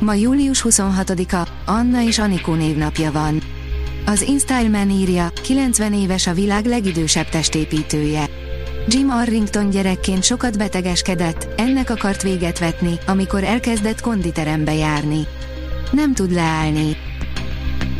Ma július 26-a, Anna és Anikó névnapja van. Az InStyleman írja, 90 éves a világ legidősebb testépítője. Jim Arrington gyerekként sokat betegeskedett, ennek akart véget vetni, amikor elkezdett konditerembe járni. Nem tud leállni.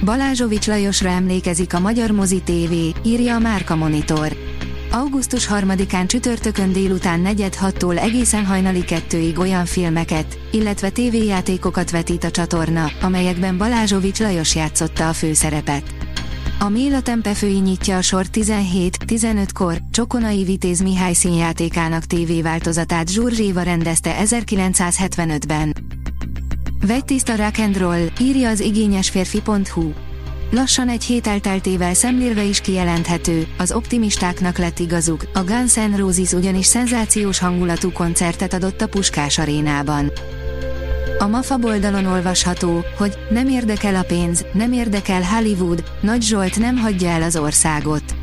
Balázsovics Lajosra emlékezik a Magyar Mozi TV, írja a Márka Monitor. Augusztus 3-án csütörtökön délután 4-6-tól egészen hajnali kettőig olyan filmeket, illetve tévéjátékokat vetít a csatorna, amelyekben Balázsovics Lajos játszotta a főszerepet. A Méla Tempefői nyitja a sor 17-15-kor, Csokonai Vitéz Mihály színjátékának tévéváltozatát Zsurzséva rendezte 1975-ben. Vegy tiszta rock and roll, írja az igényesférfi.hu. Lassan egy hét elteltével szemlélve is kijelenthető, az optimistáknak lett igazuk, a Guns N' Roses ugyanis szenzációs hangulatú koncertet adott a Puskás arénában. A MAFA oldalon olvasható, hogy nem érdekel a pénz, nem érdekel Hollywood, Nagy Zsolt nem hagyja el az országot.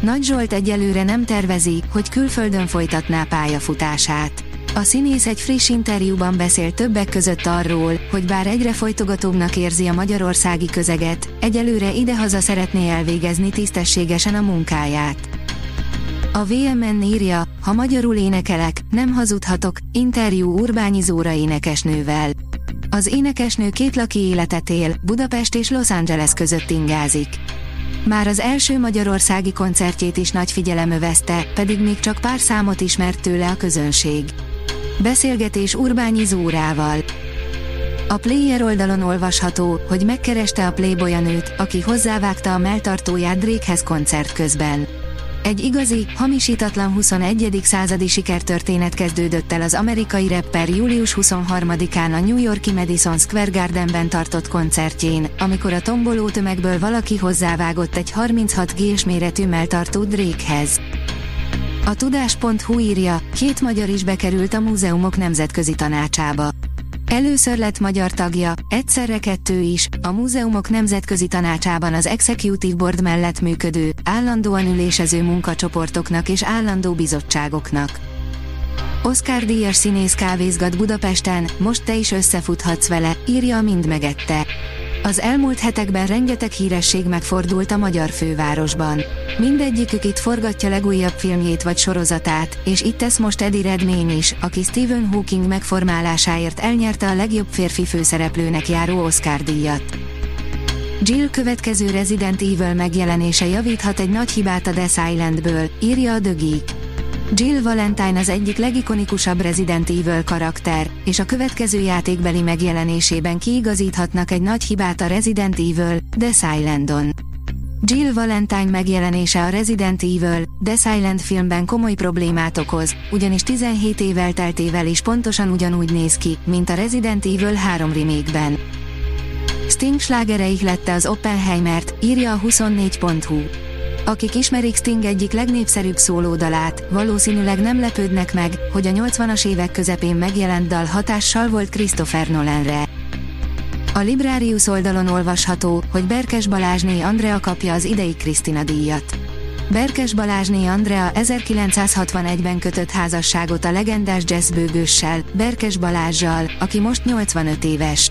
Nagy Zsolt egyelőre nem tervezi, hogy külföldön folytatná pályafutását. A színész egy friss interjúban beszélt többek között arról, hogy bár egyre folytogatóbbnak érzi a magyarországi közeget, egyelőre idehaza szeretné elvégezni tisztességesen a munkáját. A VMN írja, ha magyarul énekelek, nem hazudhatok, interjú Urbányi Zóra énekesnővel. Az énekesnő két laki életet él, Budapest és Los Angeles között ingázik. Már az első magyarországi koncertjét is nagy figyelem övezte, pedig még csak pár számot ismert tőle a közönség. Beszélgetés Urbányi Zórával. A Player oldalon olvasható, hogy megkereste a Playboy nőt, aki hozzávágta a melltartóját Drakehez koncert közben. Egy igazi, hamisítatlan 21. századi sikertörténet kezdődött el az amerikai rapper július 23-án a New Yorki Madison Square Gardenben tartott koncertjén, amikor a tomboló tömegből valaki hozzávágott egy 36 g méretű melltartó Drakehez. A tudás.hu írja, két magyar is bekerült a múzeumok nemzetközi tanácsába. Először lett magyar tagja, egyszerre kettő is, a Múzeumok Nemzetközi Tanácsában az Executive Board mellett működő, állandóan ülésező munkacsoportoknak és állandó bizottságoknak. Oscar díjas színész kávézgat Budapesten, most te is összefuthatsz vele, írja a Mind megette. Az elmúlt hetekben rengeteg híresség megfordult a magyar fővárosban. Mindegyikük itt forgatja legújabb filmjét vagy sorozatát, és itt tesz most Eddie Redmayne is, aki Stephen Hawking megformálásáért elnyerte a legjobb férfi főszereplőnek járó Oscar-díjat. Jill következő Resident Evil megjelenése javíthat egy nagy hibát a Death Islandből, írja a The Geek. Jill Valentine az egyik legikonikusabb Resident Evil karakter, és a következő játékbeli megjelenésében kiigazíthatnak egy nagy hibát a Resident Evil, The Silent-on. Jill Valentine megjelenése a Resident Evil, The Silent filmben komoly problémát okoz, ugyanis 17 év elteltével is pontosan ugyanúgy néz ki, mint a Resident Evil 3 remake-ben. Sting slágereik lette az Oppenheimert, írja a 24.hu. Akik ismerik Sting egyik legnépszerűbb szólódalát, valószínűleg nem lepődnek meg, hogy a 80-as évek közepén megjelent dal hatással volt Christopher Nolanre. A Librarius oldalon olvasható, hogy Berkes Balázsné Andrea kapja az idei Krisztina díjat. Berkes Balázsné Andrea 1961-ben kötött házasságot a legendás jazzbőgőssel, Berkes Balázsjal, aki most 85 éves.